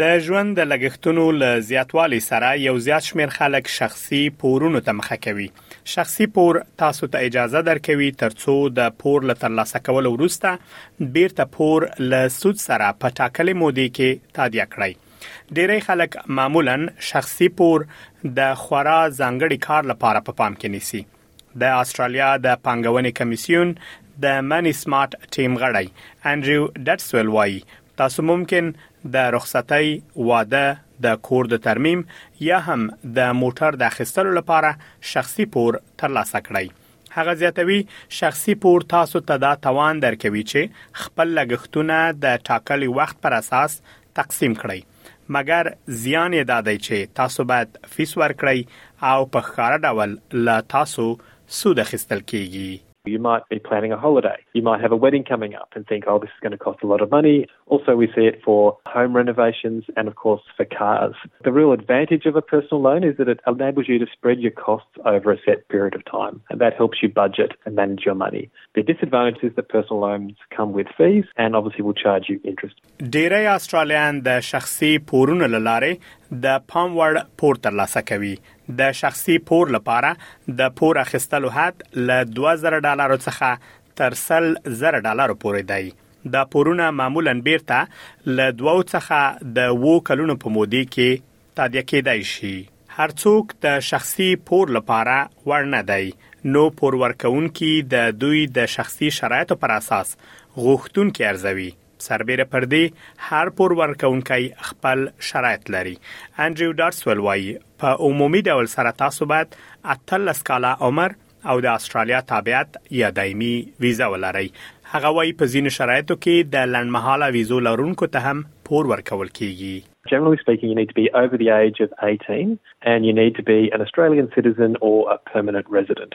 د ژوند د لګښتونو له زیاتوالي سره یو زیات شمېر خلک شخصي پورونو ته مخه کوي. شخصي پور تاسو ته اجازه درکوي ترڅو د پور له ترلاسه کولو وروسته بیرته پور له سود سره په ټاکلې مودې کې تادیه کړئ. ډیری خلک معمولا شخصي پور د خورا ځانګړي کار لپاره په پام کې نیسي. د استرالیا د پانګونې کمیسیون د منی سمارټ ټیم غړی انډریو ډټسویل وایي تاسو ممکن د رخصتۍ، واده، د کور د ترمیم یا هم د موټر د اخیستلو لپاره شخصي پور ترلاسه کړئ. هغه زیاتوي شخصي پور تاسو ته دا توان درکوي چې خپل لګښتونه د ټاکلي وخت پر اساس تقسیم کړئ. مګر زیان یې دادای چې تاسو باید فیس ورکړی او په خاره ډول لا تاسو سود اخیستل کیږي You might be planning a holiday. You might have a wedding coming up and think, oh, this is going to cost a lot of money. Also, we see it for home renovations and, of course, for cars. The real advantage of a personal loan is that it enables you to spread your costs over a set period of time, and that helps you budget and manage your money. The disadvantage is that personal loans come with fees and obviously will charge you interest. ډیری استرالیان د شخصي پورونو له لارې د پام وړ پور ترلاسه کوي. د شخصي پور لپاره د پور اخیستلو حد له 2000 ډالرو څخه تر 100 زره ډالرو پورې دی. دا پورونه معمولا بیرته له دوو څخه د اوو کلونو په مودې کې تادیه کیدای شي. هر څوک د شخصي پور لپاره وړ نه دی، نو پور ورکوونکي د دوی د شخصي شرایطو پر اساس غوښتونکي ارزوي. سربېره پر دې، هر پور ورکوونکی خپل شرایط لري. انډریو ډارسویل وایي، په عمومي ډول سره تاسو باید اتلس کاله عمر او د اسټرالیا تابعیت یا دایمي ویزه ولرئ. هغه وایي، په ځینو شرایطو کې د لنډمهاله ویزو لرونکو ته هم پور ورکول کېږي. Generally speaking, you need to be over the age of eighteen and you need to be an Australian citizen or a permanent resident.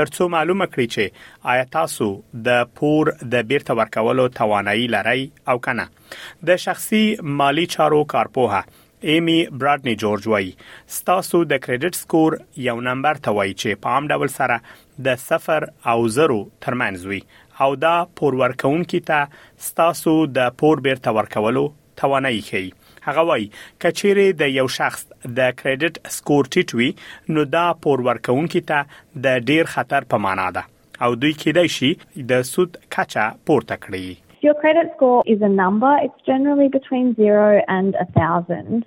تر څو معلومه کړئ چې آیا تاسو د پور د بیرته ورکولو توانایی لرئ او کنه د شخصي مالی چارو کارپوه ایمی برادنی جورج وایي ستاسو د کریډټ سکور یو نمبر ته وایي چې په عام ډول سره د صفر او زرو ترمنځ وي او دا پور ورکونکي ته ستاسو د پور بیرته ورکولو توانایي ښيي. هغه وايي، که چېرې د یو شخص د کریډټ سکور ټیټ وي، نو دا پور ورکوونکي ته د ډېر خطر په مانا ده او دوی کېدای شي د سود کچه پورته کړي. Your credit score is a number. It's generally between zero and a thousand.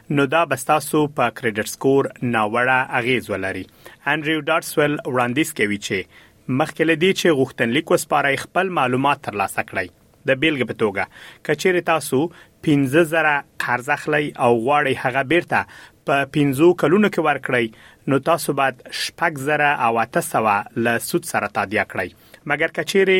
نو دا به ستاسو په کریډټ سکور ناوړه اغیز ولري انډریو ډارسویل وړاندیز کوي چې مخکې لدی چې غوښتنلیک وسپارئ خپل معلومات ترلاسه کړئ د بیلګې په توګه کچېرې تاسو 15000 قرض اخلئ او غواړئ هغه بیرته په 15 کلونو کې ورکړئ نو تاسو باید 6000 او 800 له سود سره تادیه کړئ مګر کچېرې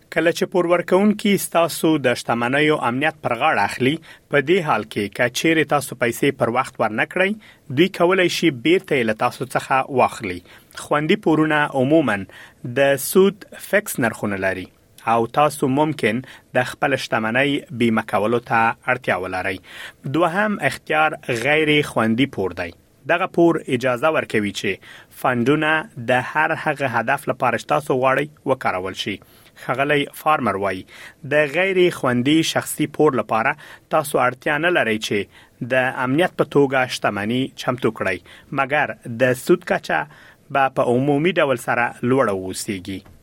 کله چې پور ورکوونکي ستاسو د شتمنیو امنیت پر غاړه اخلي، په دې حال کې که چیرې تاسو پیسې پر وخت ورنکړئ، دوی کولی شي بیرته یې له تاسو څخه واخلي. خوندي پورونه عموماً د سود فکس نرخونه لري او تاسو ممکن د خپل شتمنۍ بیمه کولو ته اړتیا ولرئ. دوهم اختیار غیر خوندي پور دی. دغه پور اجازه ورکوي چې فنډونه د هر هغه هدف لپاره چې تاسو غواړئ وکارول شي. ښاغلی فارمر وايي، د غیر خوندي شخصي پور لپاره تاسو اړتیا نه لرئ چې د امنیت په توګه شتمني چمتو کړئ، مګر د سود کچه به په عمومي ډول سره لوړه واوسېږي.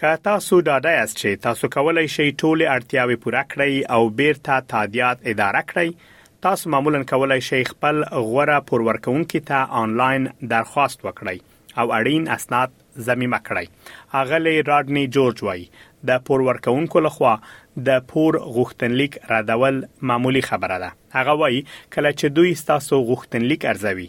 که تاسو ډاډه یاست چې تاسو کولی شئ ټولې اړتیاوې پوره کړئ او بیرته تادیات اداره کړئ، تاسو معمولا کولی شئ خپل غوره پور ورکوونکي ته آنلاین درخواست وکړئ او اړین اسناد ضمیمه کړئ. اغلې راډني جورج وايي، د پور ورکوونکو له خوا د پور غوښتنلیک ردول معمولي خبره ده. هغه وايي، کله چې دوی ستاسو غوښتنلیک ارزوي،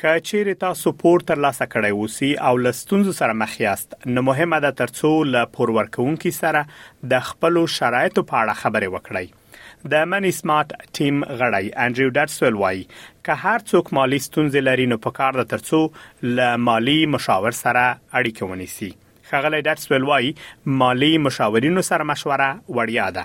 که چیرې تاسو پور ترلاسه کړی اوسي او له ستونزو سره مخ یاست، نو مهمه ده ترڅو له پور ورکوونکي سره د خپلو شرایطو په اړه خبرې وکړئ. د مني سمارټ ټیم غړی انډریو ډټسویل وايي، که هر څوک مالي ستونزې لري، نو پکار ده ترڅو له مالي مشاور سره اړیکه ونیسي. ښاغلی ډټسویل وايي، مالي مشاورینو سره مشوره وړیا ده.